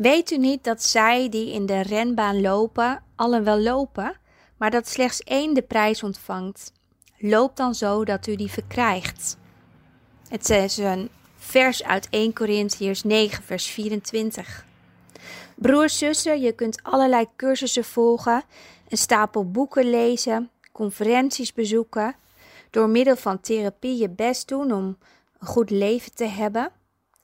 Weet u niet dat zij die in de renbaan lopen, allen wel lopen, maar dat slechts één de prijs ontvangt? Loop dan zo dat u die verkrijgt. Het is een vers uit 1 Corinthiërs 9, vers 24. Broers, zussen, je kunt allerlei cursussen volgen, een stapel boeken lezen, conferenties bezoeken, door middel van therapie je best doen om een goed leven te hebben.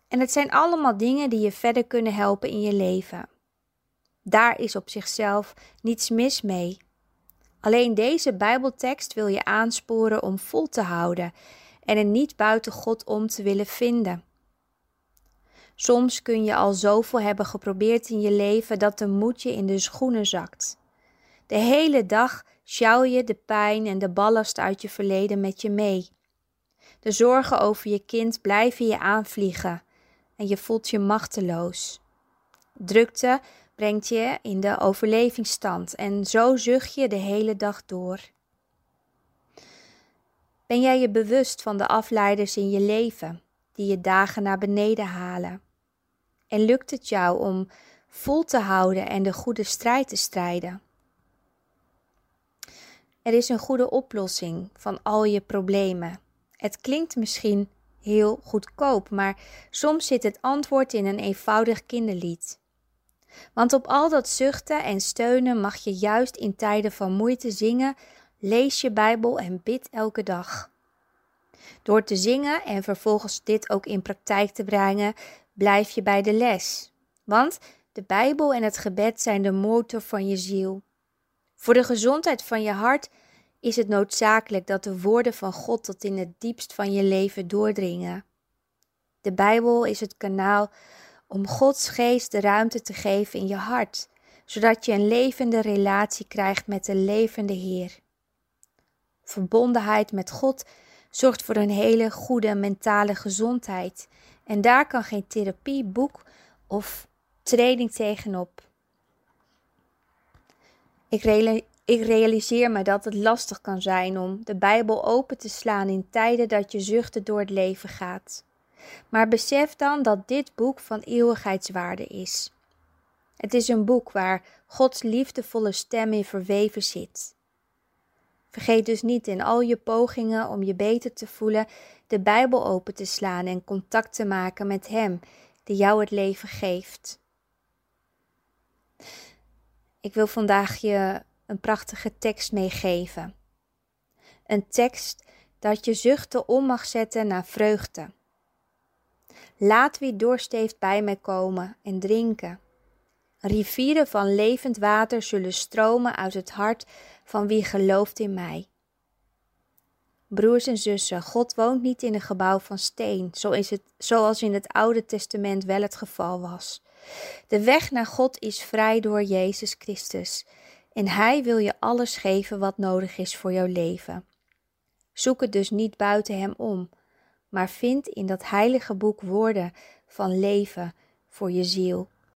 En het zijn allemaal dingen die je verder kunnen helpen in je leven. Daar is op zichzelf niets mis mee. Alleen deze Bijbeltekst wil je aansporen om vol te houden en er niet buiten God om te willen vinden. Soms kun je al zoveel hebben geprobeerd in je leven dat de moed je in de schoenen zakt. De hele dag sjouw je de pijn en de ballast uit je verleden met je mee. De zorgen over je kind blijven je aanvliegen en je voelt je machteloos. Drukte brengt je in de overlevingsstand en zo zucht je de hele dag door. Ben jij je bewust van de afleiders in je leven die je dagen naar beneden halen? En lukt het jou om vol te houden en de goede strijd te strijden? Er is een goede oplossing van al je problemen. Het klinkt misschien heel goedkoop, maar soms zit het antwoord in een eenvoudig kinderlied. Want op al dat zuchten en steunen mag je juist in tijden van moeite zingen, lees je Bijbel en bid elke dag. Door te zingen en vervolgens dit ook in praktijk te brengen, blijf je bij de les. Want de Bijbel en het gebed zijn de motor van je ziel. Voor de gezondheid van je hart is het noodzakelijk dat de woorden van God tot in het diepst van je leven doordringen. De Bijbel is het kanaal om Gods geest de ruimte te geven in je hart, zodat je een levende relatie krijgt met de levende Heer. Verbondenheid met God zorgt voor een hele goede mentale gezondheid en daar kan geen therapie, boek of training tegenop. Ik, ik realiseer me dat het lastig kan zijn om de Bijbel open te slaan in tijden dat je zuchten door het leven gaat. Maar besef dan dat dit boek van eeuwigheidswaarde is. Het is een boek waar Gods liefdevolle stem in verweven zit. Vergeet dus niet in al je pogingen om je beter te voelen de Bijbel open te slaan en contact te maken met Hem die jou het leven geeft. Ik wil vandaag je een prachtige tekst meegeven. Een tekst dat je zuchten om mag zetten naar vreugde. Laat wie dorst heeft bij mij komen en drinken. Rivieren van levend water zullen stromen uit het hart van wie gelooft in mij. Broers en zussen, God woont niet in een gebouw van steen, zoals in het Oude Testament wel het geval was. De weg naar God is vrij door Jezus Christus en Hij wil je alles geven wat nodig is voor jouw leven. Zoek het dus niet buiten Hem om, maar vind in dat heilige boek woorden van leven voor je ziel.